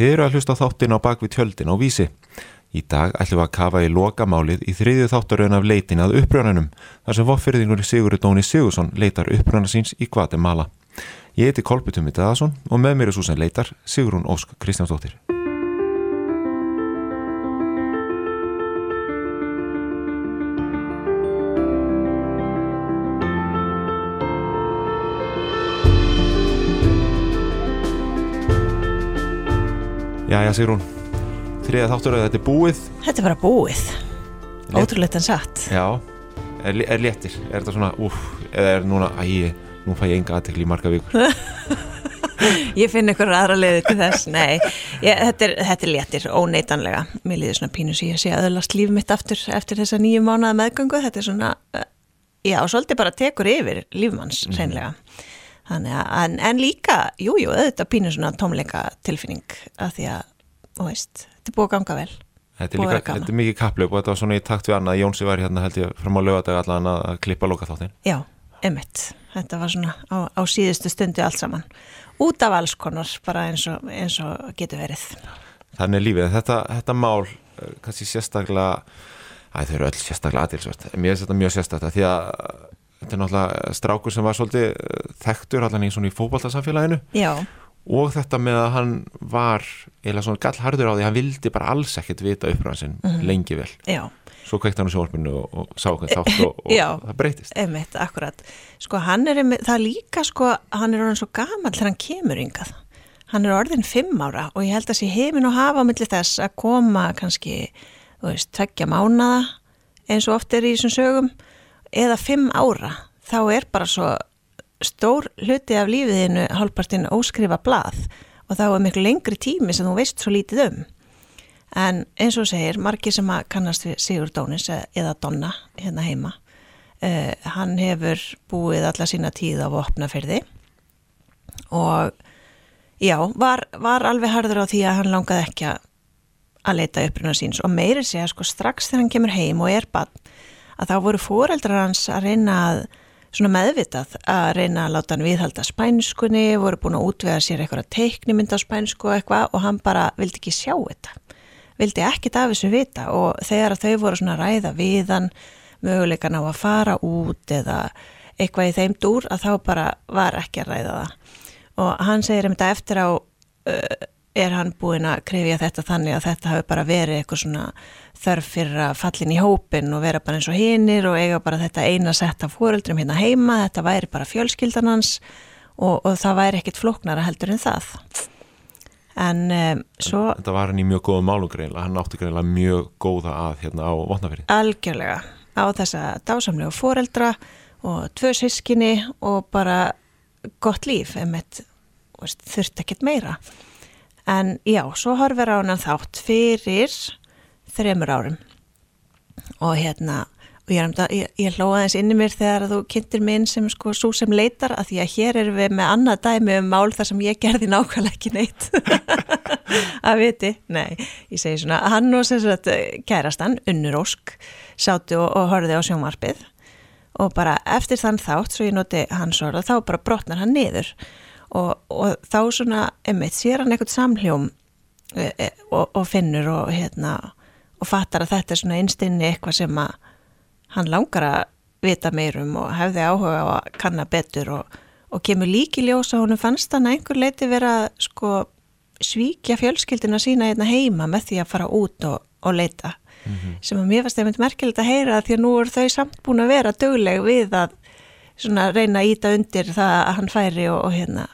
Þið eru að hlusta þáttin á bakvið tjöldin á vísi. Í dag ætlum við að kafa í lokamálið í þriðju þáttaröðun af leitin að uppröðanum þar sem voffyrðingur Sigurður Dóni Sigursson leitar uppröðana síns í Guatemala. Ég heiti Kolbjörn Daðarsson og með mér er svo sem leitar Sigurún Ósk Kristjánsdóttir. Jæja Sigrún, þriða þáttur að þetta er búið. Þetta er bara búið. Ótrúleitt en satt. Já, er, er léttir, er þetta svona, úf, eða er núna, æ, nú fæ ég enga aðtekli í marga vikur? Ég finn ykkur aðra leiði til þess. Nei, ég, þetta, er, þetta er léttir, óneitanlega. Mér líður svona pínu sem ég sé aðlast líf mitt aftur eftir þessa nýju mánuða meðgöngu. Þetta er svona, eh, já, svolítið bara tekur yfir lífmanns, Mhm. reynlega að, en, en líka, jú, jú, auðvitað pínu svona tómleika tilfinning að því að, þú veist, þetta er búið að ganga vel Þetta er, að líka, þetta er mikið kapplöp og þetta var svona í takt við annað Jónsi var hérna held ég fram á lögadag allan að að klippa loka þáttin Já, emitt. Þetta var svona á, á síðustu stundu allt saman. Út af alls konar, bara eins og, eins og getur verið. Þannig er lífið, þetta, þetta mál eh, kannski sérstaklega Æ, þau eru öll sérstaklega aðtilsvört Mér finnst þetta mjög sérstaklega því að þetta er náttúrulega strákur sem var svolítið eh, þekktur allan í svona í fótballtasamfélaginu Já, og þetta með að hann var eða svona gallharður á því hann vildi bara alls ekkert vita uppræðan sinn lengi vel. Já, svo kveikt hann á sjónvarpinu og, og sá hvernig þátt og, og Já. það breytist. Emitt, akkurat. Sko, hann er, það er líka, sko, hann er orðin svo gamall þegar hann kemur yngað. Hann er orðin fimm ára og ég held að sé heimin og hafa á milli þess að koma kannski, þú veist, tveggja mánada eins og oft er í þessum sögum eða fimm ára. Þá er bara svo stór hluti af lífiðinu hálfpartinn óskrifa blað og þá er miklu lengri tími sem þú veist svo lítið um. En eins og segir, margir sem að kannast við Sigur Dónis eða- eða Donna hérna heima, uh, hann hefur búið alla sína tíð á vopnaferði og já, var, var alveg harður á því að hann langaði ekki að leita uppruna síns og meiri segja sko strax þegar hann kemur heim og er bann að þá voru fóreldrar hans að reyna að svona meðvitað að reyna að láta hann viðhalda spænskunni, voru búin að útvega sér eitthvað teiknimynd á spænsku og eitthvað og hann bara vildi ekki sjá þetta. Vildi ekkit af þessu vita og þegar þau voru svona að ræða við hann möguleikan á að fara út eða eitthvað í þeim dúr að þá bara var ekki að ræða það. Og hann segir um þetta eftir á uh, er hann búinn að krefja þetta þannig að þetta hafi bara verið eitthvað svona þörf fyrir að fallin í hópin og vera bara eins og hinnir og eiga bara þetta eina sett af fóreldrum hérna heima, þetta væri bara fjölskyldan hans og, og það væri ekkit flóknara heldur en það. En um, svo þetta var hann í mjög góðum málum greinlega hann átti greinlega mjög góða að hérna á votnafyrir algjörlega á þessa dásamlegu fóreldra og tvö sískinni og bara gott líf, emitt þurft ekkert meira. En já, svo horfir á hann þátt fyrir þremur árum. Og hérna og ég, um ég, ég hlóða þess inni mér þegar þú kynntir mig inn sem sko svo sem leitar að því að hér erum við með annað dæmi um mál þar sem ég gerði nákvæmlega ekki neitt. Að viti, nei, ég segi svona hann og sem sagt kærastan Unnur Ósk sátu og, og horfið á sjónvarpið. Og bara eftir þann þátt svo ég noti hans orða þá bara brotnar hann niður og, og þá svona emmitt sér hann eitthvað samhljóm e, e, og, og finnur og hérna og fattar að þetta er svona einstinni eitthvað sem að hann langar að vita meirum og hefði áhuga á að kanna betur og, og kemur líki ljós að honum fannst hann að einhver leiti vera sko svíkja fjölskyldina sína hérna heima með því að fara út og, og leita. Sem að mér fannst einmitt merkilegt að heyra því að nú er þau samt búin að vera dögleg við að svona reyna að íta undir það að hann færi og, og hérna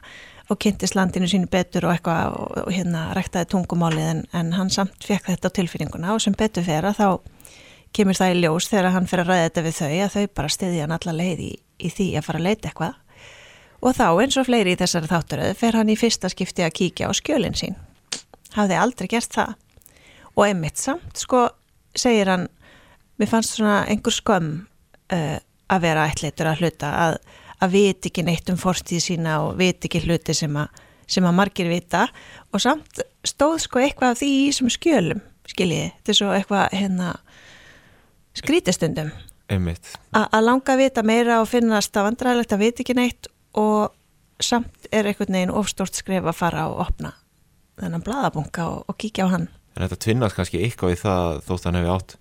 og kynntist landinu sínu betur og eitthvað og, og hérna ræktaði tungumálið en, en hann samt fekk þetta á tilfinninguna og sem betur fer að þá kemur það í ljós þegar hann fer að ræða þetta við þau að þau bara stiðja hann alla leið í, í því að fara að leita eitthvað. Og þá eins og fleiri í þessari þátturöðu fer hann í fyrsta skipti að kíkja á skjölinn sín. Hafði aldrei gert það. Og einmitt samt sko segir hann mér fannst svona einhver skömm uh, að vera ætleitur að hluta að, að viti ekki neitt um forstíð sína og viti ekki hluti sem að, sem að margir vita. Og samt stóð sko eitthvað af því í þessum skjölum skiljiði, þetta er svo eitthvað hérna skrítistundum að langa að vita meira og finnast að vandræðilegt að vita ekki neitt og samt er einhvern veginn ofstort skref að fara og opna þennan bladabunga og, og kíkja á hann En þetta tvinnast kannski eitthvað í það þótt hann hefði átt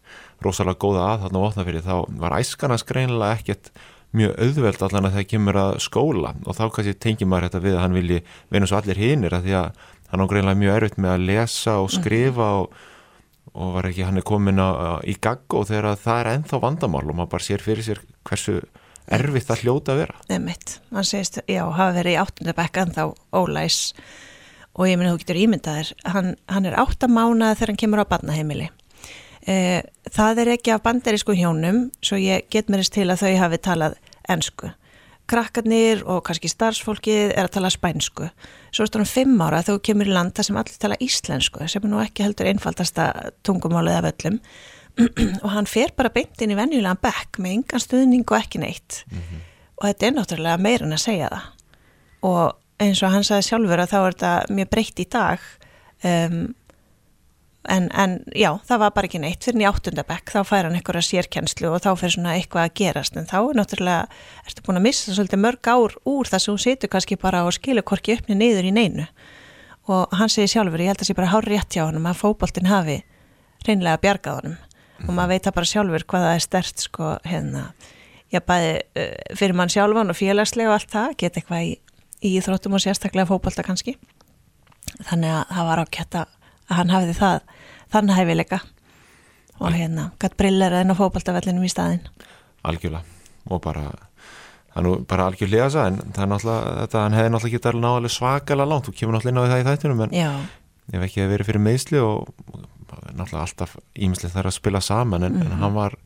rosalega góða að þarna votna fyrir þá var æskarnas greinilega ekkert mjög auðveld allan að það kemur að skóla og þá kannski tengir maður þetta við að hann vilji vinna svo allir hinnir að því að hann á greinilega mjög erfitt með að lesa og skrifa mm -hmm. og, og var ekki hann er komin á, í gagg og þegar það er enþá vandamál og maður bara sér fyrir sér hversu erfitt það hljóta að vera. Nefnitt, mann segist, já, hafa verið í áttundabekka en þá ólæs og ég minna þú getur ímyndaðir, hann, hann er áttamánaði þegar hann kemur á barnaheimili. Eh, það er ekki af banderísku hjónum, svo ég get mér til að þau hafi talað ennsku. Krakkarnir og kannski starfsfólkið er að tala spænsku. Svo er það um fimm ára þú kemur í landa sem allir tala íslensku, sem er nú ekki heldur einfaldasta tungumálið af öllum. og hann fer bara beint inn í venjulegan bekk með yngan stuðning og ekki neitt. Mm -hmm. Og þetta er náttúrulega meirinn að segja það. Og eins og hann sagði sjálfur að þá er þetta mjög breytt í dag um, en, en já, það var bara ekki neitt. Fyrir í áttundabekk, þá fær hann einhverja sérkjenslu og þá fyrir svona eitthvað að gerast. En þá er náttúrulega, ertu búin að missa svolítið mörg ár úr þess að hún situr kannski bara og skilur korki uppni niður í neinu. Og hann segi sjálfur, ég held að það sé bara hár rétt hjá hann að fókbaltin hafi reynlega bjargað honum. Mm. og maður veit að bara sjálfur hvað það er stert sko, hérna, já bæði uh, fyrir mann sjálfan og félagslega og allt það, geta eitthvað í í þróttum og sérstaklega fókbalta kannski þannig að það var ákjætt að hann hafiði það þannig hæfileika og hérna gætt briller en á fókbaltavellinum í staðin Algjörlega og bara það er nú bara algjörlega það en það er náttúrulega þetta, hann hefði náttúrulega getað náðalega svakalega langt og kemur náttúrulega inn á það í þættinum en Já. ef ekki hefði verið fyrir meðsli og náttúrulega alltaf ímislega þarf að spila saman en, mm -hmm. en hann var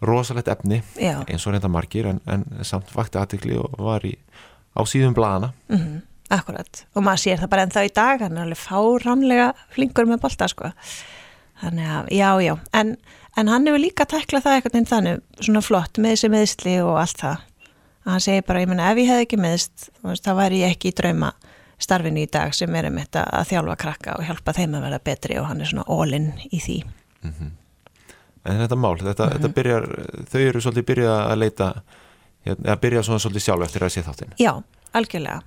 rosalegt efni Já. eins og reynda margir en, en samt vakti aðtikli og var í á síðum bladana mm -hmm, Akkurat, og maður sér það bara ennþá í dag hann er alveg fáránlega flinkur með bolta sko. Þannig að, já, já, en, en hann hefur líka teklað það eitthvað inn þannig svona flott með þessi meðsli og allt það. Að hann segir bara, ég menna, ef ég hef ekki meðst þá væri ég ekki í drauma starfinu í dag sem er um þetta að þjálfa krakka og hjálpa þeim að vera betri og hann er svona all-in í því. Mm -hmm. En þetta mál, þetta, mm -hmm. þetta byrjar þau eru svolítið byrjað að leita Hérna, að byrja svona svolítið sjálf eftir að sé þáttinn? Já, algjörlega.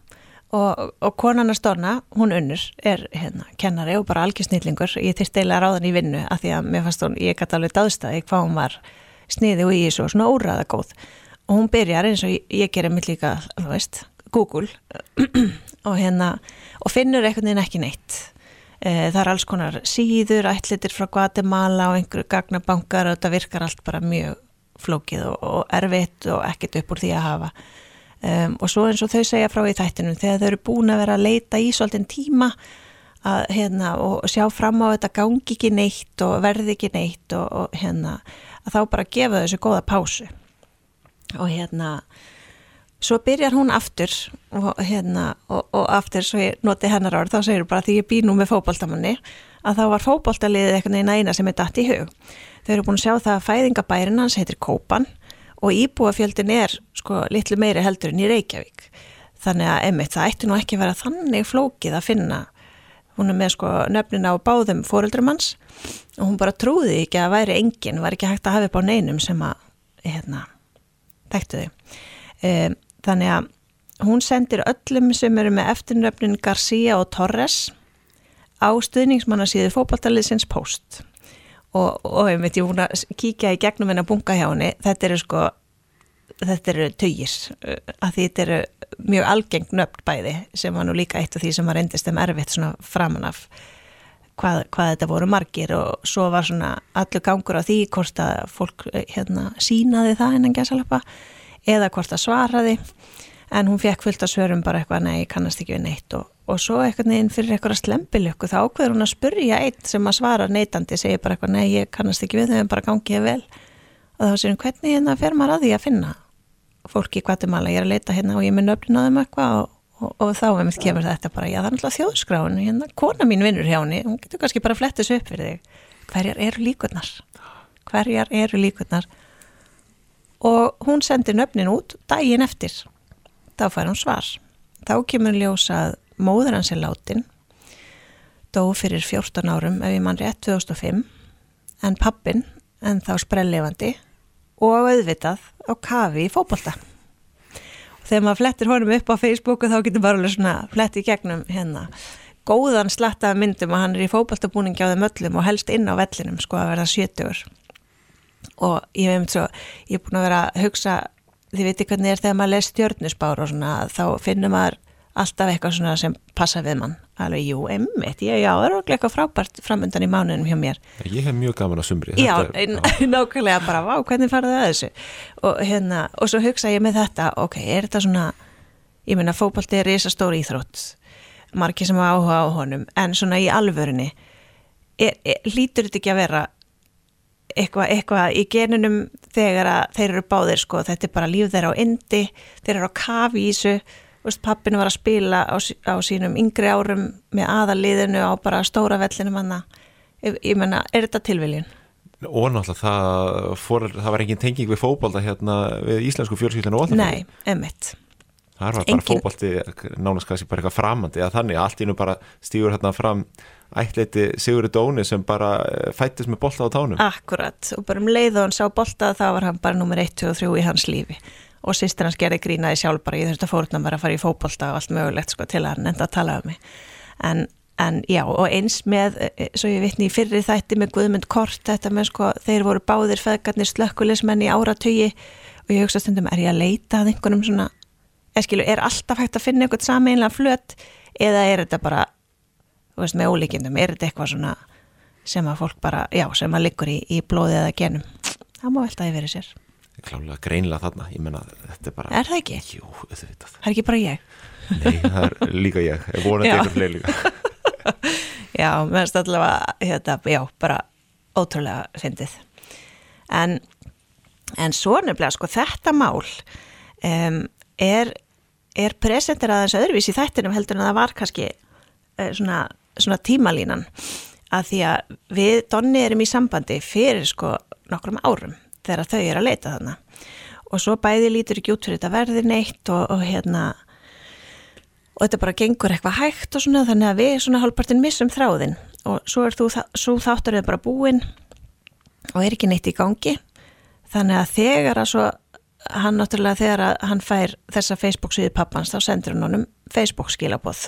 Og, og konana Storna, hún unnur er hérna, kennari og bara algjör snillingur ég þyrst eila ráðan í vinnu að því að mér fannst hún, ég gæti alveg dáðstæði hvað hún var sniði og í þessu og svona óræða góð og hún byrjar eins og ég, ég gerir mitt líka, þú veist, Google. Og hérna og finnur einhvern veginn ekki neitt. E, það er alls konar síður, ætlitir frá Guatemala og einhverju gagnabankar og þetta virkar allt bara mjög flókið og, og erfitt og ekkert upp úr því að hafa. Um, og svo eins og þau segja frá í þættinum þegar þau eru búin að vera að leita í svolítinn tíma að, hérna, og sjá fram á þetta gangi ekki neitt og verði ekki neitt og, og hérna, að þá bara gefa þessu góða pásu. Og hérna svo byrjar hún aftur og hérna og, og aftur svo ég noti hennar orð þá segir bara því ég býr nú með fókbóltamanni að þá var fókbóltaliðið eitthvað eina sem er dætt í hug Þau eru búin að sjá það að fæðingabærin hans heitir Kópan og íbúafjöldin er sko litlu meiri heldur en í Reykjavík. Þannig að emitt það ætti nú ekki vera þannig flókið að finna. Hún er með sko nöfnin á báðum fóreldrum hans og hún bara trúði ekki að væri engin, var ekki hægt að hafa upp á neinum sem að, hérna, þekktu þau. E, þannig að hún sendir öllum sem eru með eftirnöfnin Garcia og Torres á stuðningsmannasíðu fókbaltaliðsins post og, og veit, ég voru að kíkja í gegnum henn að bunga hjá henni, þetta eru sko þetta eru tögis að því þetta eru mjög algengt nöfn bæði sem var nú líka eitt af því sem var endist um erfitt svona framan af hvað, hvað þetta voru margir. Og svo var svona allur gangur á því hvort að fólk hérna sínaði það hennan gæsalappa eða hvort að svaraði en hún fekk fullt að svörum bara eitthvað nei, kannast ekki við neitt. Og og svo eitthvað neginn fyrir eitthvað slembilöku þá ákveður hún að spurja einn sem að svara neitandi, segir bara eitthvað nei ég kannast ekki við þau en bara gangið vel. Og þá séum hvernig hérna fer maður að því að finna fólki í Guatemala, ég er að leita hérna og ég mun öflin á þeim eitthvað og, og, og þá með mitt kemur þetta bara, já það er náttúrulega þjóðskráin hérna, kona mín vinnur hjá henni, hún getur kannski bara flettis upp fyrir þig, hverjar eru líkurnar? Hverjar eru líkurnar? Og hún sendir nöfnin út daginn eftir þá fær hún svar. Þá kemur ljósað móður hans er látin dó fyrir 14 árum ef ég mann rétt 2005 en pappin en þá sprellefandi og auðvitað á kafi í fókbalta og þegar maður flettir honum upp á Facebooku þá getur bara alveg svona fletti gegnum hérna. Góðan slattaða myndum og hann er í fókbaltabúningi á þeim öllum og helst inn á vellinum sko að verða 70 og ég hef um svo, ég er búin að vera að hugsa, þið veitir hvernig er þegar maður les stjörnusbár og svona þá finnum maður alltaf eitthvað svona sem passa við mann, alveg jú, emmitt já, það er okkur eitthvað frábært framöndan í mánuðinum hjá mér. Ég hef mjög gaman að sumri. Já, er, nákvæmlega bara, vá, hvernig farið það þessu og hérna, og svo hugsa ég með þetta, ok, er þetta svona ég meina, fókbalti er risastóri íþrótt margir sem áhuga á honum en svona í alvörunni er, er, lítur þetta ekki að vera eitthvað eitthva í genunum þegar þeir eru báðir sko, þetta er bara líf þeirra á indi þeir eru á kafi í þessu. Pappinu var að spila á, á sínum yngri árum með aðaliðinu á bara stóra vellinu manna ég, ég menna, er þetta tilviljun? Og náttúrulega það, fór, það var engin tenging við fókbalta hérna við íslensku alltaf Nei, emitt Það var bara Engin... fókbalti, nánast kannski bara eitthvað framandi að þannig að allt ínum bara stýgur hérna fram ætleiti Sigurður Dóni sem bara eh, fættist með bolta á tánum. Akkurat og bara um leið og hann sá bolta þá var hann bara nummer 1, 2 og 3 í hans lífi. Og sýstir hans gerði grínaði sjálf bara ég þurfti að fórna bara að fara í fókbalta og allt mögulegt sko til að hann enda að tala um mig. En, en já og eins með eh, svo ég vitni í fyrri þætti með Guðmund Kort þetta með sko þeir voru báðir feðgarnir slökkulismenn í áratögi og ég hugsa stundum er ég að leita að einhvernum svona Eskilu, er alltaf hægt að finna einhvern sameinlega flött eða er þetta bara veist, með ólíkindum, er þetta eitthvað svona sem að fólk bara, já, sem að liggur í, í blóðið eða genum? Það má veltaði verið sér. Klálega greinlega þarna, ég menna þetta er bara Er það ekki? Jú, þetta veit Það er ekki bara ég? Nei, það er líka ég, ég vonandi eitthvað fleiri líka. Já, finnst allavega þetta, já, bara ótrúlega fyndið. En, en svo nefnilega, sko, þetta mál um, er er presentir aðeins öðruvís í þættinum heldur en það var kannski uh, svona, svona tímalínan. Að því að við Donni erum í sambandi fyrir sko nokkrum árum þegar þau eru að leita þarna. Og svo bæði lítur ekki út fyrir þetta verði neitt og, og hérna og þetta bara gengur eitthvað hægt og svona þannig að við svona hálfpartin missum þráðin og svo er þú svo þáttur eða bara búinn og er ekki neitt í gangi. Þannig að þegar að svo hann náttúrulega þegar hann fær þessa Facebook síðu pappans þá sendur hann honum Facebook skilaboð.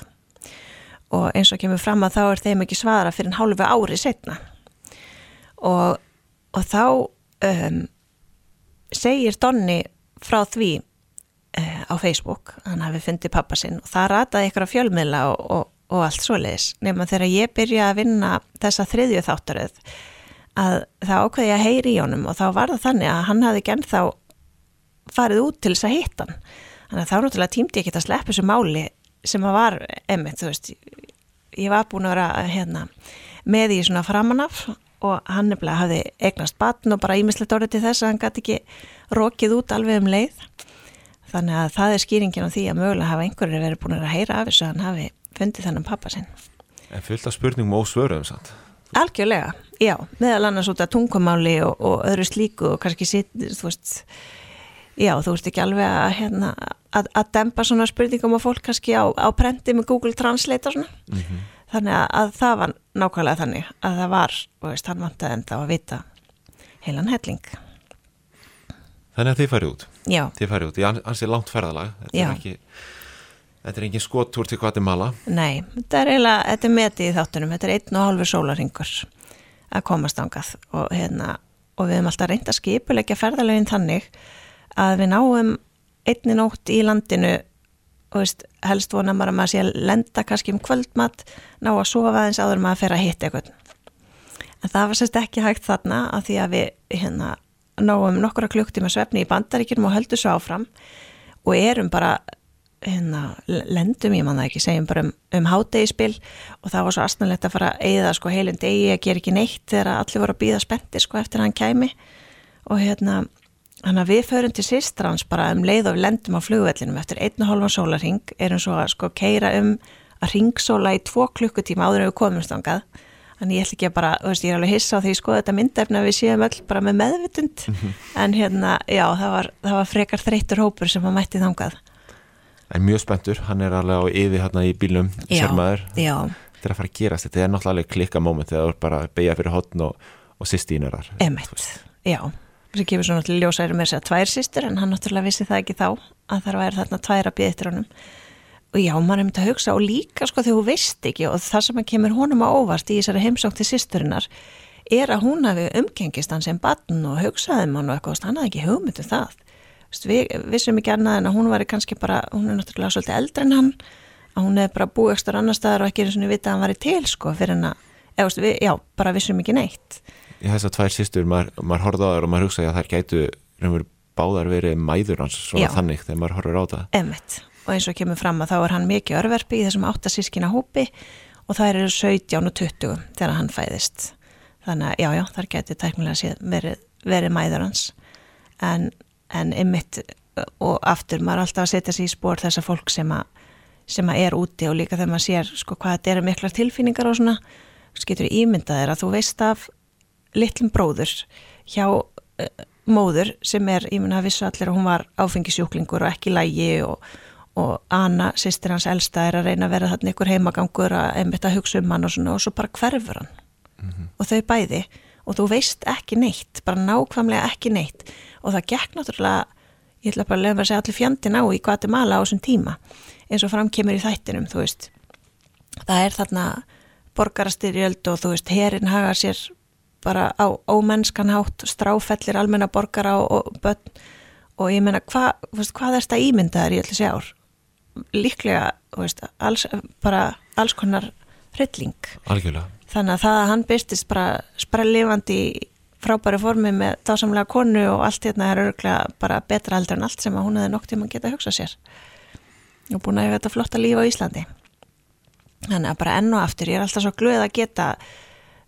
Og eins og kemur fram að þá er þeim ekki svara fyrir en hálfu ári setna og, og þá um, segir Donni frá því uh, á Facebook hann hafi fundið pappa sinn. Og það rataði ykkur á fjölmiðla og, og, og allt svoleiðis. Nema þegar ég byrja að vinna þessa þriðju þáttaröð að það ákveði að heyri í honum. Og þá var það þannig að hann hafi genn þá farið út til þess að hitta hann. Þannig að þá náttúrulega tímdi ég ekki að sleppa þessu máli sem að var emitt, þú veist ég var búin að vera hérna, með í svona framanaf og hann nefnilega hafði eignast batn og bara ímislegt orðið til þess að hann gæti ekki rókið út alveg um leið. Þannig að það er skýringin á því að mögulega hafa einhverju verið búin að heyra af þessu að hann hafi fundið þennan pappa sinn. En fullt af spurningum og svöruðum samt. Algjörlega, já, meðal annars út af tungumáli og, og öðru slíku og kannski sitt, þú veist já, þú ert ekki alveg að, hérna, að, að dempa svona spurningum á fólk kannski á, á prenti með Google Translate og svona. Mm -hmm. þannig að, að það var nákvæmlega þannig að það var, og veist, hann vant að enda að vita heilan helling. Þannig að þið farið út? Já. Þið farið út, ég ansi langt ferðalag. Þetta já. er ekki Þetta er engin skottur til Guatemala. Nei, þetta er eiginlega, þetta er metið í þáttunum. Þetta er einn og halvur sólaringur að komast ángað og hérna og við hefum alltaf reynd að skipulegja ferðaleginn þannig að við náum einni nótt í landinu og veist, helst vona maður að maður sé að lenda kannski um kvöldmatt, ná að sofa aðeins áður maður að fer að hitta eitthvað. En það var sérst ekki hægt þarna að því að við hérna, náum nokkura klukktíma svefni í bandaríkjum og höldum svo áfram og erum bara, hérna, lendum ég manna ekki, segjum bara um, um hátegispil og það var svo astanlegt að fara að eigða sko heilin degi að gera ekki neitt þegar allir voru að býða spendi sko eftir að hann kæmi og hérna Þannig að við förum til Sistrans bara um leið og við lendum á flugvellinum eftir einn og hálfan sólarring, erum svo að sko keira um að ringsóla í tvo klukkutíma áður en við komumst ángað. Þannig ég ætl ekki að bara, þú veist, ég er alveg hissa á því sko þetta myndefna við séum öll bara með meðvitund, mm -hmm. en hérna, já, það var, það var frekar þreytur hópur sem að mætti þángað. En mjög spenntur, hann er alveg á yfi hérna í bílum, sérmaður. Já, já. Þetta er að fara að gerast, þetta er náttúrulega klikka móment þegar þú er bara að beigja fyrir hotn og, og sýstínurar. Emmett, já sem kemur svo náttúrulega ljósæri með þess að tvær sýstur en hann náttúrulega vissi það ekki þá að það væri þarna tvær að býða eftir honum. Og já, maður er myndið að hugsa og líka sko þegar þú veist ekki og það sem kemur honum á óvart í þessari heimsók til sýsturinnar er að hún hafi umgengist hann sem barn og hugsaði mann og eitthvað, hann hafði ekki hugmyndu um það. Við vissum ekki annað en að hún var kannski bara, hún er náttúrulega svolítið eldri en hann að hún hefði bara búið ekstra annar staðar og ekki eins og vita að hann var í til sko fyrir hann að, eða, við, já, bara vissum ekki neitt Í þess að tvær sýstur, maður, maður horfði á þær og maður hugsaði að þær gætu báðar verið mæður hans svona já. þannig þegar maður horfður á það. Emmett og eins og kemur fram að þá er hann mikið örverfi í þessum áttasískina hópi og það eru 17 og 20 þegar hann fæðist. Þannig að já, já, þar getur tæknilega verið, verið mæður hans. En, en ymmit og aftur, maður alltaf að setja sér í spór þessa fólk sem að, sem að er úti og líka þegar maður sér sko hvað þetta eru miklar tilfinningar og svona getur ímyndað er að þú veist af litlum bróður hjá uh, móður sem er, ég mun að vissu allir að hún var áfengisjúklingur og ekki lægi og og Anna, sýstir hans elsta, er að reyna að vera þarna ykkur heimagangur að einmitt að hugsa um hann og svona og svo bara hverfur hann. Mm -hmm. og þau bæði. Og þú veist ekki neitt, bara nákvæmlega ekki neitt. Og það gekk náttúrulega, ég ætla bara að lögum að segja allir fjandin á í Guatemala á þessum tíma eins og framkemur í þættinum, þú veist. Það er þarna borgarastyrjöld og þú veist, herin hagar sér bara á ómennskanhátt stráfellir almenna borgara og, og börn og ég menna, hva, hvað er þetta ímyndaðar í allir sé ár? líklega, veist, alls, bara alls konar hrylling. Þannig að það að hann byrstist bara sprellifandi frábæri formi með dásamlega konu og allt hérna er örglega bara betra aldrei en allt sem að hún hefði nokt tíma að geta að hugsa sér. Og búin að hefa þetta flotta líf á Íslandi. Þannig að bara enn og aftur, ég er alltaf svo glöð að geta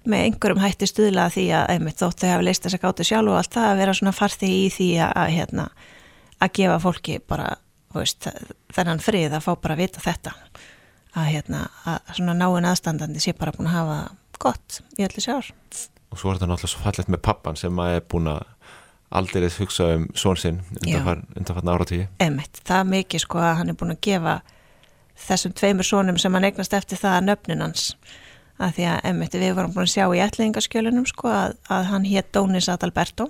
með einhverjum hætti stuðla því að einmitt þótt þau hafi leist þess að gáta sjálf og allt það að vera svona farþi í því að, að, hérna, að gefa fólki bara veist, þennan frið að fá bara að vita þetta. Að, hérna, að svona náinn aðstandandi sé bara búin að hafa gott í öllu sjár og svo er þetta náttúrulega svo fallet með pappan sem að er búin að aldrei hugsa um svon sinn undanfarn áratíði Emmett, það er mikið sko að hann er búin að gefa þessum tveimur svonum sem hann eignast eftir það að nöfnin hans að því að emmett við vorum búin að sjá í ætlingaskjölunum sko að, að hann hétt Dónis Adalberto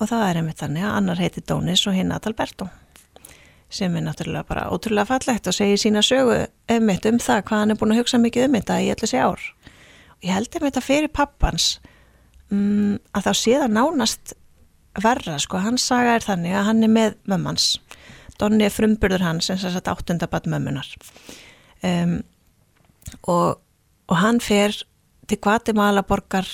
og það er emmett þannig að annar heiti Dónis og hinn Adalberto sem er náttúrulega bara ótrúlega fallegt og segir sína sögu ummitt um það hvað hann er búin að hugsa mikið um þetta í allir sé ár. Og ég held um þetta fyrir pappans um, að þá sé það nánast verra, sko, hans saga er þannig að hann er með mömmans. Donni er frumburður hans eins og þess að áttundabat mömmunar. Um, og, og hann fer til Guatemala borgar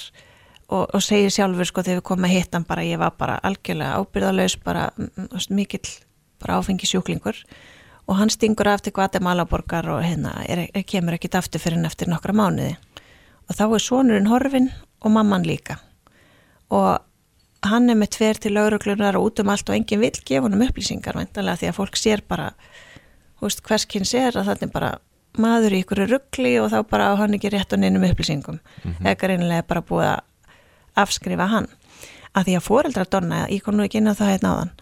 og, og segir sjálfur, sko, þegar við komum að hitta hann bara, ég var bara algjörlega ábyrðalauðs, bara mikill bara áfengi sjúklingur og hann stingur af til Guatemala borgar og hérna er, er, kemur ekkit aftur fyrir hann eftir nokkra mánuði. Og þá er sonurinn horfin og mamman líka. Og hann er með tver til lauruglunar og út um allt og enginn vil gefa hann um upplýsingar veintalega því að fólk sér bara húst hverskinn sér að þetta er bara maður í ykkur ruggli og þá bara á hann ekki rétt og nynum upplýsingum mm -hmm. eða reynilega bara búið að afskrifa hann að því að foreldra donna, ég kom nú ekki inn á það hérna áðan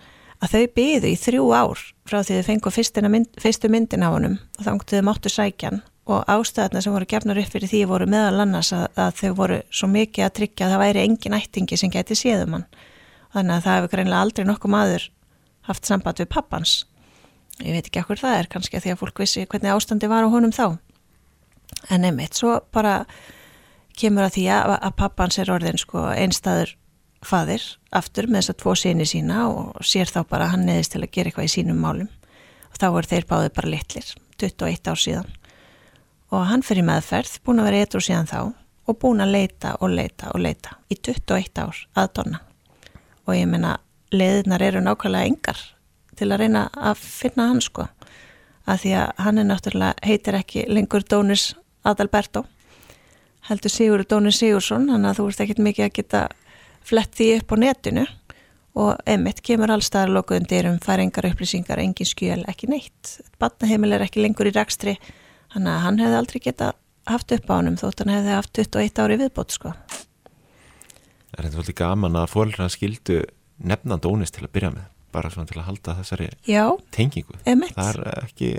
að þau byðu í þrjú ár frá því þau fengu mynd, fyrstu myndin á honum og þá þau máttu sækjan og ástæðarna sem voru gefnar upp fyrir því voru meðal annars að, að þau voru svo mikið að tryggja að það væri engin ættingi sem geti séðum hann. Þannig að það hefur greinlega aldrei nokkuð maður haft samband við pappans. Ég veit ekki okkur það er kannski að því að fólk vissi hvernig ástandi var á honum þá. En einmitt, svo bara kemur að því að, að pappans er orðin sko einstæður fadir aftur með þess að tvo síni sína og sér þá bara hann neðist til að gera eitthvað í sínum málum. Og þá er þeir báðið bara litlir 21 ár síðan. Og hann fyrir meðferð, búin að vera eitthvað síðan þá og búin að leita og leita og leita í 21 ár að donna. Og ég menna leðinar eru nákvæmlega engar til að reyna að finna hann sko að því að hann er náttúrulega heitir ekki lengur Dónis Adalberto heldur Sigur Dónis Sigursson þannig að þú ert ekkit mikið að geta flett því upp á netinu og emitt kemur allstaðar lokuðum dyrum, fær engar upplýsingar, engin skjöl, ekki neitt. Batnaheimil er ekki lengur í rækstri, þannig að hann hefði aldrei geta haft upp á hann þótt hann hefði haft 21 ári viðbót sko. Er þetta svolítið gaman að fólkna skildu nefna dónist til að byrja með, bara svona til að halda þessari Já, tengingu. Emitt. Það er ekki...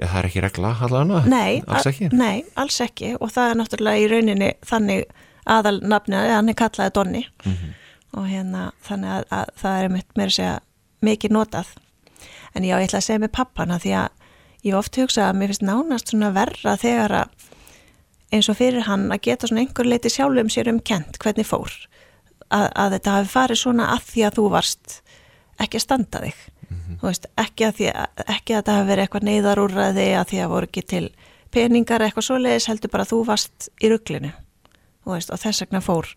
Já, það er ekki regla allavega, nei, alls ekki. Nei, alls ekki og það er náttúrulega í rauninni þannig aðal nafnið, hann er kallaði Donni mm -hmm. og hérna þannig að, að það er mér að segja mikið notað en já, ég ætla að segja með pappana því að ég oft hugsa að mér finnst nánast svona verra þegar að eins og fyrir hann að geta svona einhver leiti sjálfum sér um kent hvernig fór að, að þetta hafi farið svona að því að þú varst ekki að standa þig. Mm -hmm. veist, ekki, að því, ekki að þetta hafi verið eitthvað neyðarúrraði að því að voru ekki til peningar eitthvað svoleiðis heldur bara að þú varst í rugglinu veist, og þess vegna fór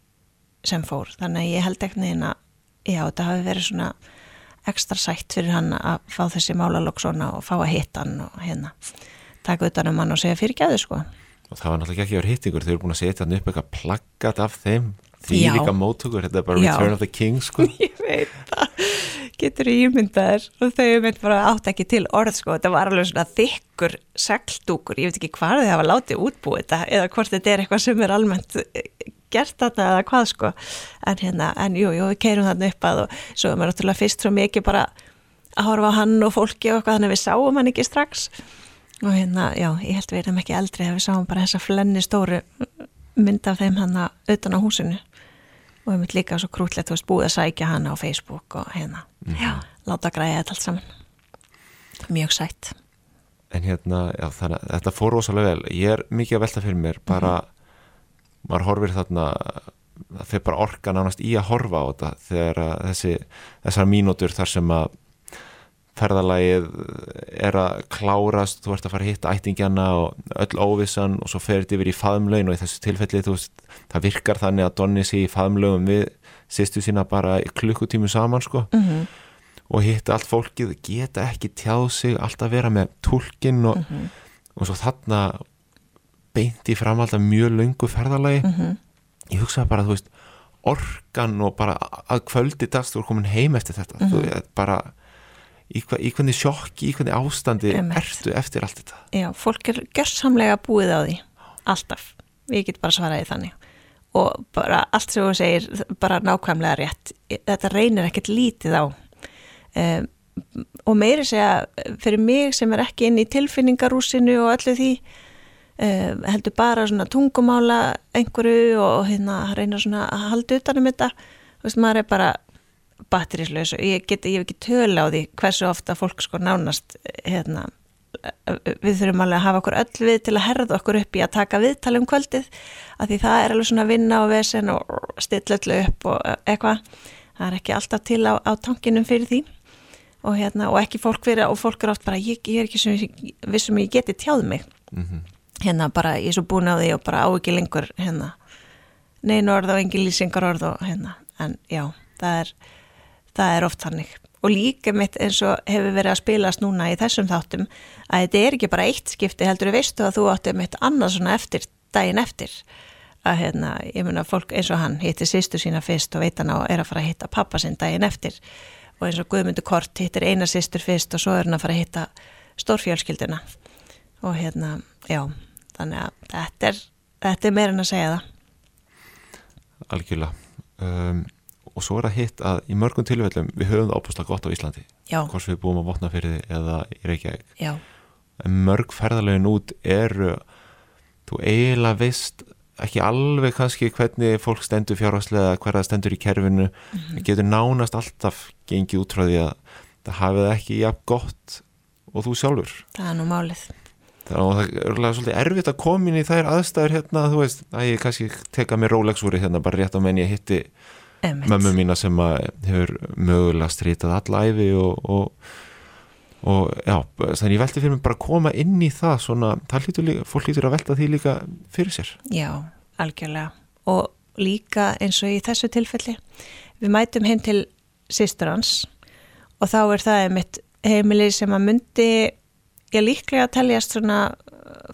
sem fór. Þannig að ég held ekkert neina já þetta hafi verið svona ekstra sætt fyrir hann að fá þessi málalokk svona og fá að hitta hann og hérna taka utan um hann og segja fyrir gæðu sko. Og það var náttúrulega ekki að vera hittingur þau eru búin að setja hann upp eitthvað plaggat af þeim því líka mótugur, þetta er bara Já. Return of the King sko. Ég veit það. Getur ímyndaður og þau mynd bara átt ekki til orð sko, þetta var alveg svona þykkur segldúkur, ég veit ekki hvað þau hafa látið útbúið þetta eða hvort þetta er eitthvað sem er almennt eh, gert þetta eða hvað sko. En hérna, en jú, jú, við keirum þarna upp að og svo er maður náttúrulega fyrst svo mikið bara að horfa á hann og fólki og eitthvað þannig við sáum hann ekki strax. Og hérna, já, ég held við erum ekki eldri að við sáum bara þessa flenni stóru mynd af þeim hann utan á húsinu og við myndum líka svo krútlegt, þú veist, búið að sækja hana á Facebook og hérna, mm -hmm. já, láta græða þetta allt saman. Mjög sætt. En hérna, já, þannig að þetta fór rosalega vel, ég er mikið að velta fyrir mér bara, mm -hmm. maður horfir þarna það fyrir bara orka nánast í að horfa á þetta þegar þessi, þessar mínútur þar sem að ferðalagið er að klárast, þú ert að fara að hitta ættingjana og öll óvissan og svo fer þetta yfir í faðumlaun og í þessu tilfelli veist, það virkar þannig að Donni sé í faðumlaun við sýstu sína bara klukkutímu saman sko mm -hmm. og hitta allt fólkið, geta ekki tjáð sig alltaf vera með tólkin og, mm -hmm. og svo þarna beinti fram alltaf mjög lungu ferðalagi mm -hmm. ég hugsaði bara, þú veist orkan og bara að kvöldi dags þú er komin heim eftir þetta þú veist, bara í, hva, í hvernig sjokki, í hvernig ástandi Emmeit. ertu eftir allt þetta? Já, fólk er gjörsamlega búið á því. Alltaf, ég get bara svaraði þannig. Og bara allt sem þú segir bara nákvæmlega rétt. Þetta reynir ekkert lítið á. Um, og meiri segja fyrir mig sem er ekki inn í tilfinningarúsinu og öllu því um, heldur bara svona tungumála einhverju og hérna reynir svona að halda utanum þetta. Þú veist, maður er bara batterislaus og ég, get, ég hef ekki tölu á því hversu ofta fólk sko nánast hérna, við þurfum alveg að hafa okkur öll við til að herða okkur upp í að taka viðtali um kvöldið af því það er alveg svona vinna og vesen og stilla öllu upp og eitthvað. Það er ekki alltaf til á, á tankinum fyrir því. Og, hérna, og ekki fólk fyrir og fólk er oft bara ég, ég er ekki sem vissum ég geti tjáð mig. Mm -hmm. hérna bara ég er svo búin á því og bara á ekki lengur hérna. Neina orð og engin lýsingar orð og hérna. En já það er það er oft hannig og líka mitt eins og hefur verið að spilast núna í þessum þáttum að þetta er ekki bara eitt skipti heldur við veistu að þú átti mitt annað svona eftir daginn eftir. Að hérna, ég mun að fólk eins og hann hittir sýstu sína fyrst og veit hann á er að fara að hitta pappa sinn daginn eftir. Og eins og Guðmundur Kort hittir eina sýstur fyrst og svo er hann að fara að hitta stórfjölskyldina og hérna, já þannig að þetta er, þetta er meirinn að segja það. Algjörlega. Um, og svo er það hitt að í mörgum tilfellum við höfum það óbúslega gott á Íslandi. Hvort við búum á Votnafyrði eða í Reykjavík. Já. en mörg ferðarlegin út eru þú eiginlega veist ekki alveg kannski hvernig fólk stendur fjárháslega, hverða stendur í kerfinu. Mm -hmm. getur nánast alltaf gengið út frá því að það hafið ekki jafn gott og þú sjálfur. Það er nú málið. Að það er örgulega svolítið erfitt að koma inn í þær aðstæður hérna, þú veist, að ég kannski teka mér Rolex-úri hérna bara rétt á menn ég hitti mömmu mína sem hefur mögulega strítað allæfi og, og, og já, þannig ég velti fyrir mig bara að koma inn í það svona, það lítur líka, fólk lítur að velta því líka fyrir sér. Já, algjörlega. Og líka eins og í þessu tilfelli, við mætum heim til sýstur hans og þá er það einmitt heimili sem að myndi ég líklega að teljast svona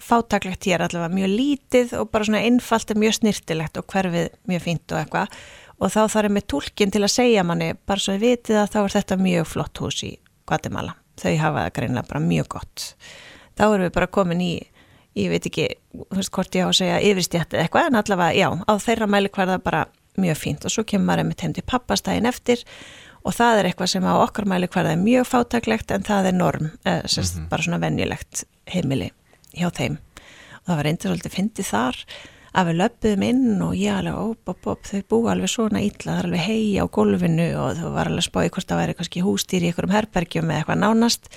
fátaklegt hér allavega mjög lítið og bara svona einfalt og mjög snirtilegt og hverfið mjög fínt og eitthvað og þá þarf ég með tólkin til að segja manni bara svo ég vitið að þá er þetta mjög flott hús í Guatemala. Þau hafa það greinlega bara mjög gott. Þá erum við bara komin í, ég veit ekki veist, hvort ég á að segja yfirstjættið eitthvað en allavega já, á þeirra mæli hver það bara mjög fínt og svo kemur maður með heim til pappastægin eftir og það er eitthvað sem á okkar mæli hver það er mjög fátaklegt en það er norm, eh, sérst, mm -hmm. bara svona venjulegt heimili hjá þeim og það var reyndir svolítið fyndið þar að við löpum inn og ég alveg, óp, óp, óp, þau búa alveg svona illa, það er alveg hei á gólfinu og þau var alveg spáið hvort það væri kannski hústýr í einhverjum herbergjum eða eitthvað nánast.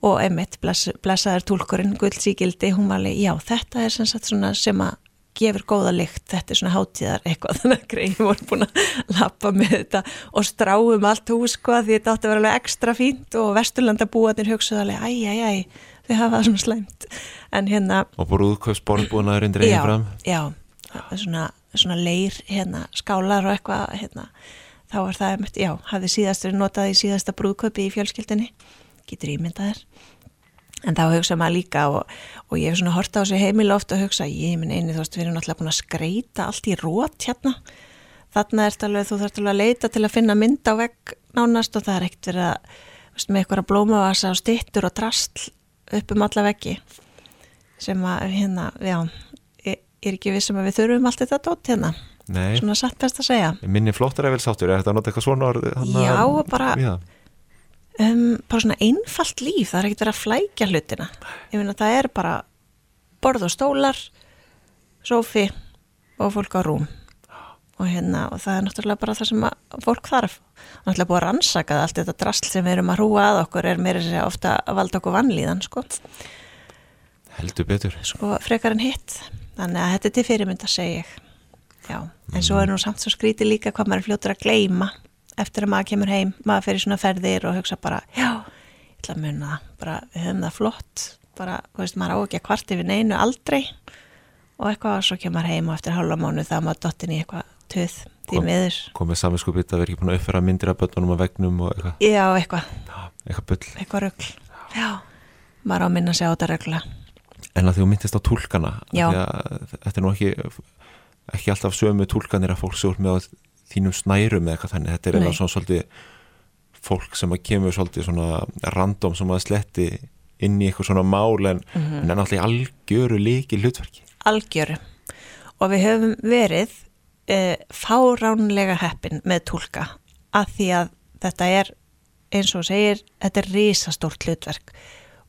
Og einmitt bless, blessaður tólkurinn guldsíkildi, hún var alveg, já þetta er sem sagt svona sem að gefur góða lykt, þetta er svona hátíðar eitthvað, þannig að greið voru búin að lappa með þetta og stráum allt hús sko því þetta átti að vera alveg ekstra fínt og vesturlandabúanir hugsaðu alveg, æj, æj, æj þau hafa það svona slæmt. En hérna og brúðkaupsborðbúnaður undir einu fram? já, svona, svona leir hérna, skálar og eitthvað hérna, þá var það, já, hafði síðastur notað í síðasta brúðkaupi í fjölskyldinni getur ímyndaðir en þá hugsa maður líka og, og ég hef svona horta á sig heimil ofta og hugsa, ég minn eini þú veist, við erum náttúrulega búin að skreita allt í rót hérna. Þarna er þetta alveg, þú þarfst alveg að leita til að finna mynd á vegg nánast og það er ekkert verið að, með eitthvað blómavasa og stittur og drastl upp um alla veggi sem að hérna, já ég er ekki vissum að við þurfum allt þetta dótt hérna. Nei. svona satt best að segja. Minni flottar er vel sáttur, er þetta nota eitthvað svona orð, já, bara já. Um, bara svona einfalt líf það er ekkert verið að flækja hlutina. Ég finna að það er bara borð og stólar sofi og fólk á rúm og hérna og það er náttúrulega bara það sem fólk þarf. Náttúrulega búið að rannsaka það allt þetta drasl sem við erum að hrúa að okkur er meira sér ofta að valda okkur vannlíðan sko. Heldur betur. Sko frekar en hitt. Þannig að þetta er til fyrirmynd að segja já, en svo er nú samt svo skríti líka hvað maður er fljótur að gleima eftir að maður kemur heim, maður fyrir svona ferðir og hugsa bara, já, ég ætla að munna bara, við höfum það flott. Bara, þú veist, maður á ekki að kvarti við neinu aldrei. Og eitthvað og svo kemur heim og eftir hálfa mánu það maður dottin í eitthvað töð því miður. komið saminskupið að vera ekki búin að uppfæra myndir af börnunum á vegnum og eitthvað? Já, eitthvað, eitthvað bull. Eitthvað röggl já, maður á að minna sig á þetta röggla en að því þú myndist á tólkana þetta er nú ekki ekki alltaf sömu tólkanir að fólk sér með þínum snærum eða eitthvað þannig. Þetta er eða svona svolítið fólk sem að kemur svolítið svona random sem að sletti inn í eitthvað svona mál en, mm -hmm. en alltaf algjöru líki hlutverki algjöru. Og við höfum verið e, fáránlega heppin með tólka að því að þetta er eins og segir, þetta er risastórt hlutverk.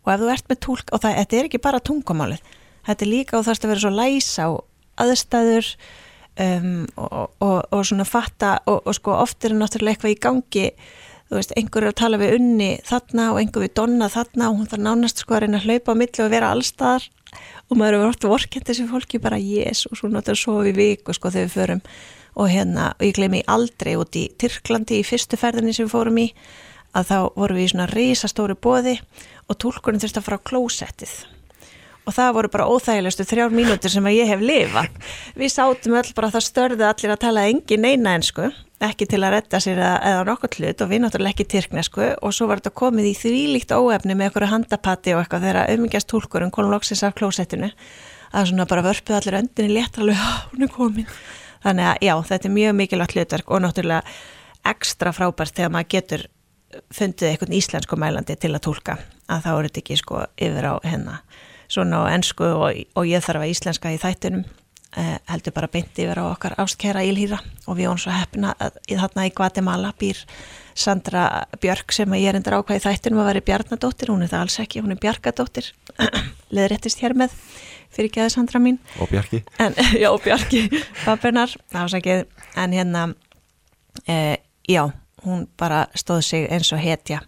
Og ef þú ert með tólka og það, þetta er ekki bara tungumálið þetta er líka og þarfst að vera svo læsa á aðstæður um, og, og, og svona fatta og, og sko oft er náttúrulega eitthvað í gangi þú veist, einhver er að tala við unni þarna og einhver við donna þarna og hún þarf nánast sko að reyna að hlaupa á milli og vera allstaðar og maður eru orðið vorkend þessi fólki bara yes og svo náttúrulega svo við viku sko þegar við förum. Og hérna, og ég gleymi aldrei út í Tyrklandi í fyrstu ferðinni sem við fórum í að þá vorum við í svona risastóri bóði og tólkurinn þurfti að fara á klósettið og það voru bara óþægilegustu þrjár mínútur sem að ég hef lifað. Við sátum öll bara að það störði allir að tala engin neina ensku, ekki til að retta sér eða, eða nokkur hlut og við náttúrulega ekki tyrknesku og svo var þetta komið í þvílíkt óefni með einhverju handapati og eitthvað þegar auðmyggjast tólkurinn kom loksins af klósettinu að svona bara vörpuð allir öndinni létt alveg, hún er komin. Þannig að já, þetta er mjög mikilvægt hlutverk og náttúrulega ekstra frábært þegar maður getur fundið einhvern íslensku mælandi til að tólka að þá er þetta ekki sko yfir á hennar svona á ennsku og, og ég þarf að íslenska í þættunum eh, heldur bara beinti yfir á okkar ástkæra ílhýra og við erum svo að í þarna í Guatemala býr Sandra Björk sem ég er endur ákvæði þættunum að vera Bjarnadóttir, hún er það alls ekki, hún er Bjarkadóttir. Leðréttist hér með fyrir aðeins Sandra mín. Og Bjarki. En, já, Bjarki, pappinar en hérna eh, já hún bara stóð sig eins og hetja.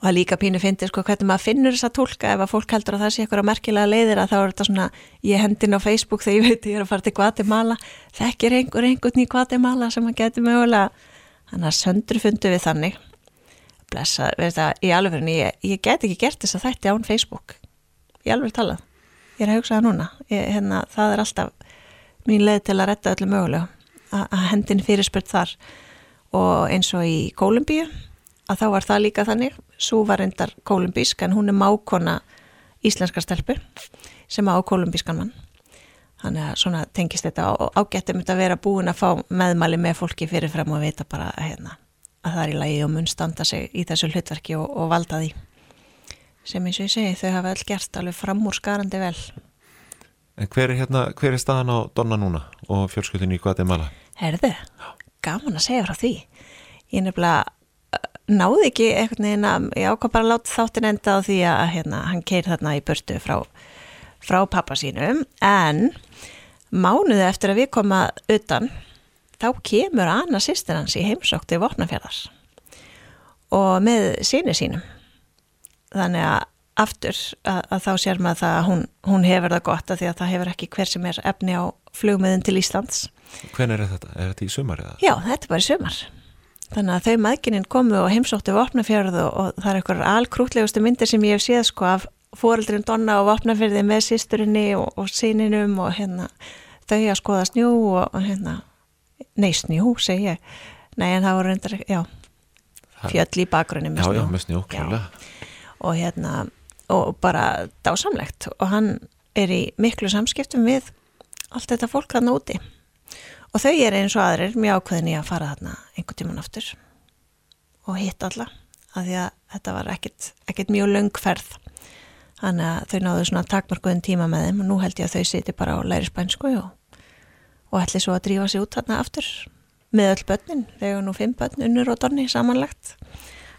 Og það líka pínu finnir sko hvernig maður finnur þessa tólka. Ef að fólk heldur að það sé eitthvað merkilega leiðir að þá er þetta svona ég hendin á Facebook þegar ég veit ég er að fara til Guatemala. Þekkir einhver einhvern í Guatemala sem maður getur mögulega þannig að söndru fundu við þannig. Blessa, veist það, í alveg ég, ég get ekki gert þess að þetta án Facebook. Ég alveg talað. Ég er að hugsa það núna. Ég, hérna, það er alltaf mín leið til að retta öllu mögulega að hendin fyrirspurt þar og eins og í Kólumbíu að þá var það líka þannig. Svo var endar kólumbísk en hún er mákona íslenskar stelpur sem á kólumbískan mann. Þannig að svona tengist þetta og ágættum þetta að vera búin að fá meðmæli með fólki fyrirfram og vita bara hérna, að það er í lagi og mun standa sig í þessu hlutverki og, og valda því. Sem eins og ég segi þau hafa vel gert alveg fram úr skarandi vel. En hver er, hérna, hver er staðan á Donna núna og fjölskyldinu í Guatemala? Herðu, gaman að segja frá því. Ég nefnilega uh, náði ekki einhvern veginn að ég ákvað bara að láta þáttin enda á því að hérna, hann keir þarna í börtu frá, frá pappa sínum. En mánuði eftir að við koma utan þá kemur Anna sýstir hans í heimsók til Vopnafjörðar og með síni sínum. Þannig að aftur að, að þá sér maður að hún, hún hefur það gott að því að það hefur ekki hver sem er efni á flugmiðin til Íslands Hven er þetta? Er þetta í sumar eða? Já, þetta er bara í sumar. Þannig að þau maðgininn komu og heimsóttu Vopnafjörð og, og það er eitthvað alkrútlegustu myndir sem ég hef séð sko af fóreldrin Donna og Vopnafjörði með sýsturinni og, og síninum og hérna þau að skoða snjú og, hérna nei snjú, segi ég. Nei en það voru reyndar, já fjöll í bakgrunni með snjú Já, já, með snjú, klálega og hérna, og bara dásamlegt. Og hann er í miklu samskiptum við allt þetta fólk þarna úti og þau er eins og aðrir mjög ákveðin í að fara þarna einhvern tíman aftur og hitt alla að því að þetta var ekkit mjög löngferð þannig að þau náðu svona takmarkuðin tíma með þeim og nú held ég að þau siti bara á læri spænsku og, og ætli svo að drífa sig út þarna aftur með öll börnin, þegar nú fimm börn unnur og donni samanlagt.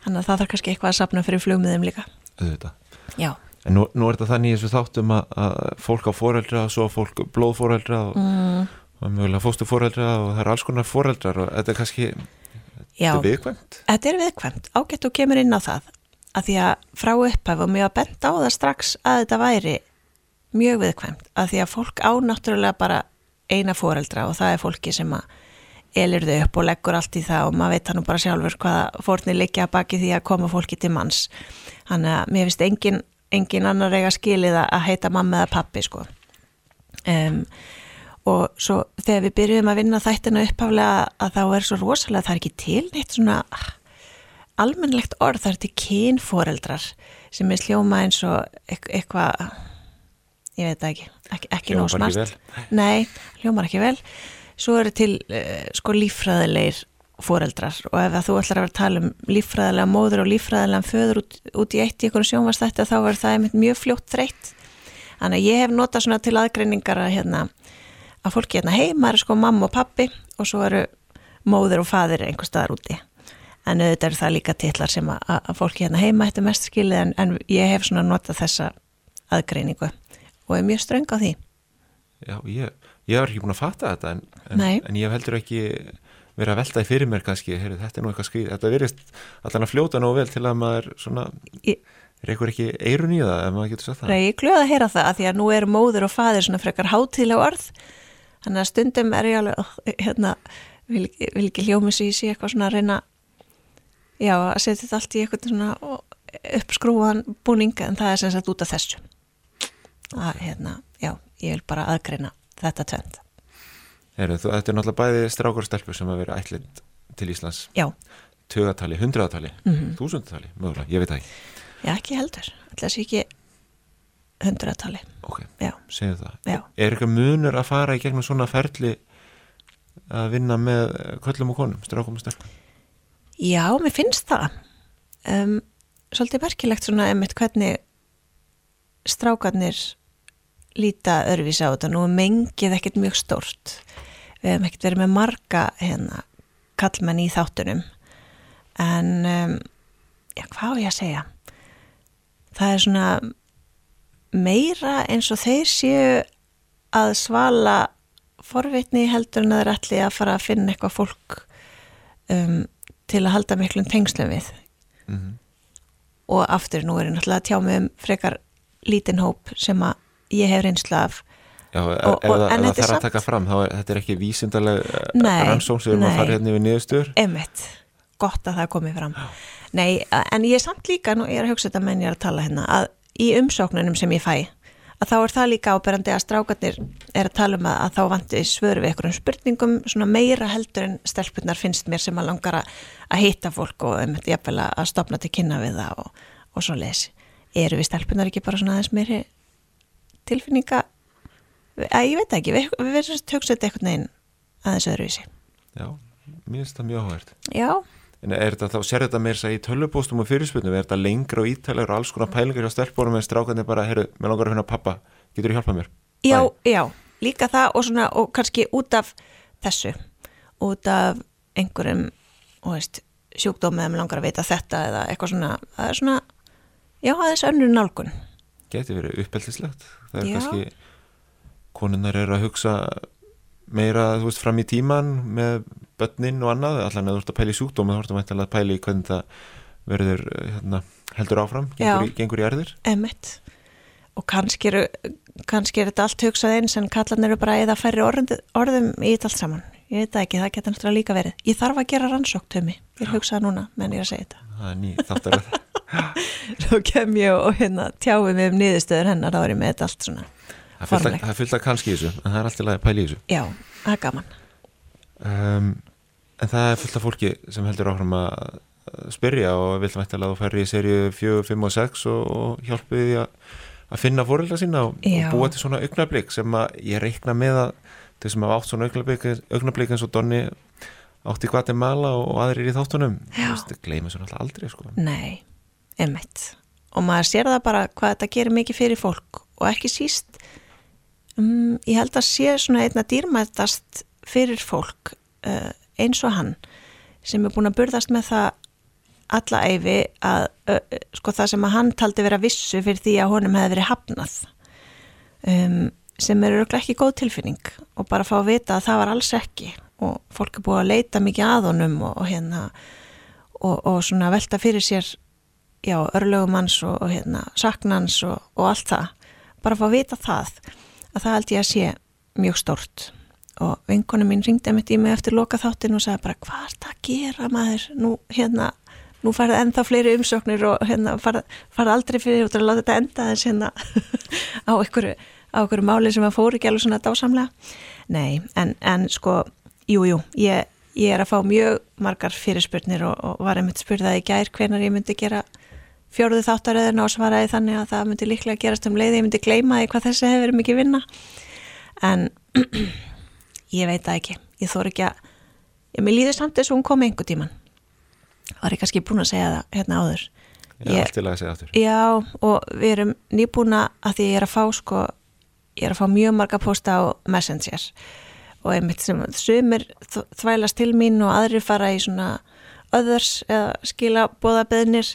Þannig að það þarf kannski eitthvað að sapna fyrir flugmiðum líka. Já. En nú, nú er þetta þannig í þessu þáttum að, að fólk á foreldra og svo fólk blóðforeldra og, mm. Og mjögulega fóstuforeldra og það er alls konar foreldrar og þetta er kannski Já, þetta er viðkvæmt. Þetta er viðkvæmt, ágætt og kemur inn á það að því að frá upphæfu og mjög að benda á það strax að þetta væri mjög viðkvæmt að því að fólk ánáttúrulega bara eina foreldra og það er fólki sem að elir þau upp og leggur allt í það og maður veit hann bara sjálfur hvaða fórnir liggja baki því að koma fólki til manns. Þannig að mér finnst engin engin annar eiga skilið að heita mamma eða pappi sko um, og svo þegar við byrjuðum að vinna þættina uppháflega að þá er svo rosalega það er ekki til neitt svona almennlegt orð, það er til kynforeldrar sem er sljóma eins og eitthvað ég veit ekki, ekki, ekki nóg smart. nei, hljómar ekki vel. Svo eru til uh, sko lífræðilegir foreldrar og ef þú ætlar að vera að tala um líffræðilega móður og líffræðilega föður út, út í eitt í einhvern sjónvastætti þá er það mjög fljótt þreytt. Þannig að ég hef notað svona til aðgreiningar að, hérna, að fólki hérna heima er sko mamma og pappi og svo eru móður og fadir einhver staðar úti. En auðvitað eru það líka tillar sem að, að fólki hérna heima eftir mest skilið en, en ég hef svona notað þessa aðgreiningu og er mjög ströng á því. Já, ég, ég er ekki búin að fatta þetta en, en, en ég heldur ekki verið að veltaði fyrir mér kannski, heyrðu, þetta er nú eitthvað skrið þetta verist allan að fljóta nógu vel til að maður svona, ég, er eitthvað ekki eirun í það, ef maður getur sagt það. Nei, ég glöði að heyra það, að því að nú er móður og fadir svona frekar hátíðlega orð þannig að stundum er ég alveg hérna, vil, vil ekki hljómi sér í sig eitthvað svona að reyna já, að setja þetta allt í eitthvað svona uppskrúan búninga en það er sem sagt út af þessu. Að, hérna, já, ég vil bara aðgreina þetta tvend Heru, þú, þetta er náttúrulega bæði strákur og stelpur sem að vera ætlind til Íslands. Já. Tögatali, hundraðatali, mm -hmm. þúsundatali mögulega, ég veit það ekki. Já, ekki heldur, alltaf sé ekki hundraðatali. Ok, segju það. Já. Er eitthvað munur að fara í gegnum svona ferli að vinna með köllum og konum, strákum og stelpum? Já, mér finnst það. Um, Svolítið verkilegt svona emitt hvernig strákarnir líta örfis á þetta. Nú mengið ekkert mjög stórt. Við hefum ekkert verið með marga hérna, kallmenn í þáttunum. En um, já, hvað er ég að segja? Það er svona meira eins og þeir séu að svala forvitni heldur en það er allir að fara að finna eitthvað fólk um, til að halda miklum tengslum við. Mm -hmm. og aftur nú er ég náttúrulega að tjá mig um frekar lítinn hóp sem að ég hef reynslu af. Já, og, ef, og, ef það þarf að taka fram þá er þetta ekki vísindarlega eh, rannsón sem við erum að fara hérna við niðurstur Emmett, gott að það komi fram. Já. Nei, en ég er samt líka nú ég er að hugsa þetta menn ég er að tala hérna að í umsóknunum sem ég fæ að þá er það líka áberandi að strákarnir er að tala um að, að þá vanti svöru við einhverjum spurningum, svona meira heldur en stelpunar finnst mér sem að langar að, að hitta fólk og um þetta að stopna til kynna við það og, og svo lesi eru við stelpunar ekki bara svona aðeins meiri tilfinninga? Að ég veit ekki, við, við verðum hugsa þetta eitthvað neginn aðeins öðruvísi. Já, mér finnst það mjög áhært Já En er þetta þá, sér þetta mér sæði í tölvupóstum og fyrirspunum, er þetta lengra og ítælar og alls konar pælingar hjá stelpunum en strákarnir bara, herru, mér langar að finna pappa getur þú hjálpað mér? Já, Bæ. já, líka það og svona, og kannski út af þessu, út af einhverjum, og veist sjúkdómið mér langar að veita þetta eða eitthvað svona, það er svona já, það er önnur nálgun Geti verið uppeldislegt það er Já. kannski konunnar eru að hugsa meira, þú veist, fram í tíman með börnin og annað allan að þú ert að pæli þú ert að mættilega að pæli hvernig það verður hérna, heldur áfram, gengur í, gengur í erðir Emmett og kannski er, kannski er þetta allt hugsað eins en kallan eru bara eða færri orð, orðum í þetta allt saman. Ég veit ekki, það getur náttúrulega líka verið. Ég þarf að gera rannsókt um mig, ég hugsaði núna menn ég að segja þetta. Það er ný, þáttur að þá kem ég og hérna tjáum við um niðurstöður hennar, þá er ég með þetta allt svona það að kannski í þessu en það er alltaf að pæli í þessu. Já, það er gaman. Um, en það er fullt af fólki sem heldur áhrum að spyrja og vil mættilega að þú færri í serju 4, 5 og 6 og, og hjálpi því að, finna fórelda sína og, og búa til svona augnablík sem að ég reikna með að þeir sem hafa átt svona augnablík eins og Donni átt í Guatemala og aðrir í þáttunum það gleymið svo náttúrulega aldrei sko. Nei, emmett og maður sér það bara hvað þetta gerir mikið fyrir fólk og ekki síst um, ég held að sé svona einna dýrmættast fyrir fólk uh, eins og hann sem er búin að burðast með það alla æfi að uh, sko það sem að hann taldi vera vissu fyrir því að honum hefði verið hafnað. Um, sem eru ekki góð tilfinning og bara fá að vita að það var alls ekki og fólk er búin að leita mikið að honum og, og hérna og, og svona velta fyrir sér já, örlögumanns og, og hérna saknans og allt það. Bara fá að vita það að það held ég að sé mjög stort og vinkonum mín ringdi að mitt í mig eftir loka þáttin og sagði bara hvað er það að gera maður? Nú hérna, nú farið ennþá fleiri umsóknir og hérna farið fari aldrei fyrir að láta þetta enda þess hérna á einhverju, á einhverju máli sem að fóri ekki alveg svona dásamlega. Nei, en, en sko jújú, jú, ég, ég er að fá mjög margar fyrirspurnir og, og var einmitt spurðað í gær hvenar ég myndi gera fjóruðu þáttaröðin og svaraði þannig að það myndi líklega gerast um leiði, ég myndi gleima því hvað þessi hefur mikið vinna. En ég veit það ekki, ég þór ekki að ég með líður samt þess að hún kom einhver tíman var ég kannski búin að segja það hérna áður? Já, ég, allt lagi að segja aftur. Já, og við erum nýbúna að því ég er að fá sko, ég er að fá mjög marga posta á Messenger. Og einmitt sem sumir þvælast til mín og aðrir fara í svona öðurs eða skila bóðabeðnir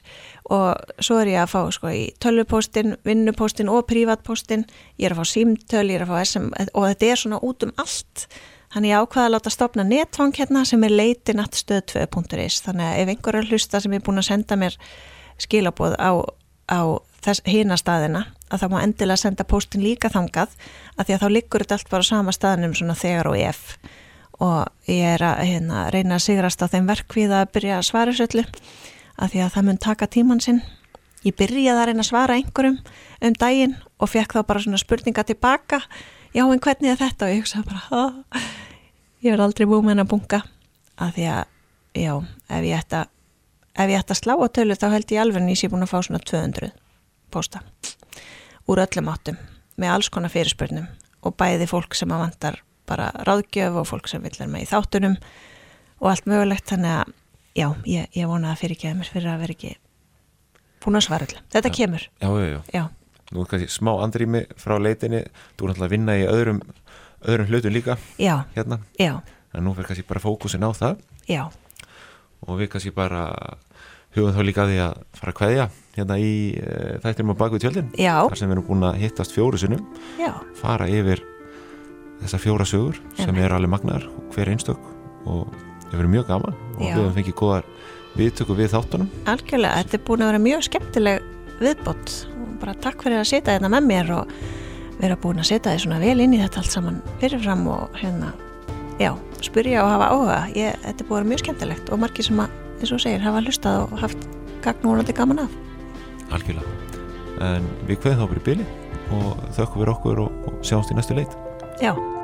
og svo er ég að fá sko í tölvupóstin, vinnupóstin og prívatpóstin, ég er að fá símtöl, ég er að fá SM og þetta er svona út um allt. Þannig ég ákvaða að láta stopna netfang hérna sem er leitinattstöð2.is þannig að ef einhver er hlusta sem er búin að senda mér skilabóð á, á hína staðina að það má endilega senda póstin líka þangað að því að þá liggur þetta allt bara á sama staðinum svona þegar og ef og ég er að hérna, reyna að sigrast á þeim verkvíð að byrja að svara söllu að því að það mun taka tíman sinn. Ég byrjaði að reyna að svara einhverjum um daginn og fekk þá bara svona spurninga tilbaka. Já en hvernig er þetta? Og ég hugsaði bara ég verði aldrei búið með henn að bunga að því að já ef ég ætta ef ég ætta að slá á tölu þá held ég alveg en ég búin að fá svona 200 posta úr öllum áttum með alls konar fyrirspurnum og bæði fólk sem að vantar bara ráðgjöf og fólk sem vil vera með í þáttunum og allt mögulegt þannig að já, ég, ég vona að fyrir ekki að mér fyrir að vera ekki búin að svara allir. Þetta já. kemur. Já, já, já. já. Nú er kannski smá andrými frá leitinni, þú er náttúrulega að vinna í öðrum, öðrum hlutum líka já. hérna. Já. En nú fyrir kannski bara fókusin á það. Já. Og við kannski bara hugum þá líka að því að fara að kveðja hérna í e, þættinum á bakvið tjöldin. Já. Þar sem við erum búin að hittast fjóru sinnum. Já. Fara yfir þessar fjóra sögur sem er alveg magnar hver einstök og það verður mjög gaman og Já. við hefum fengið góðar viðtöku við þáttunum. Algjörlega, þetta er búin að vera mjög skemmtileg viðbót. Og bara takk fyrir að setja þetta með mér og vera búin að setja þetta svona vel inn í þetta allt saman fyrirfram og hérna já, spyrja og hafa áhuga. Ég, þetta er búin að vera mjög skemmtilegt og margir sem að, eins og segir, hafa hlustað og haft gagnúrandi gaman af. Algjörlega, en við hverðum þá í byli og þökkum við okkur og, og sjáumst í næstu leit Já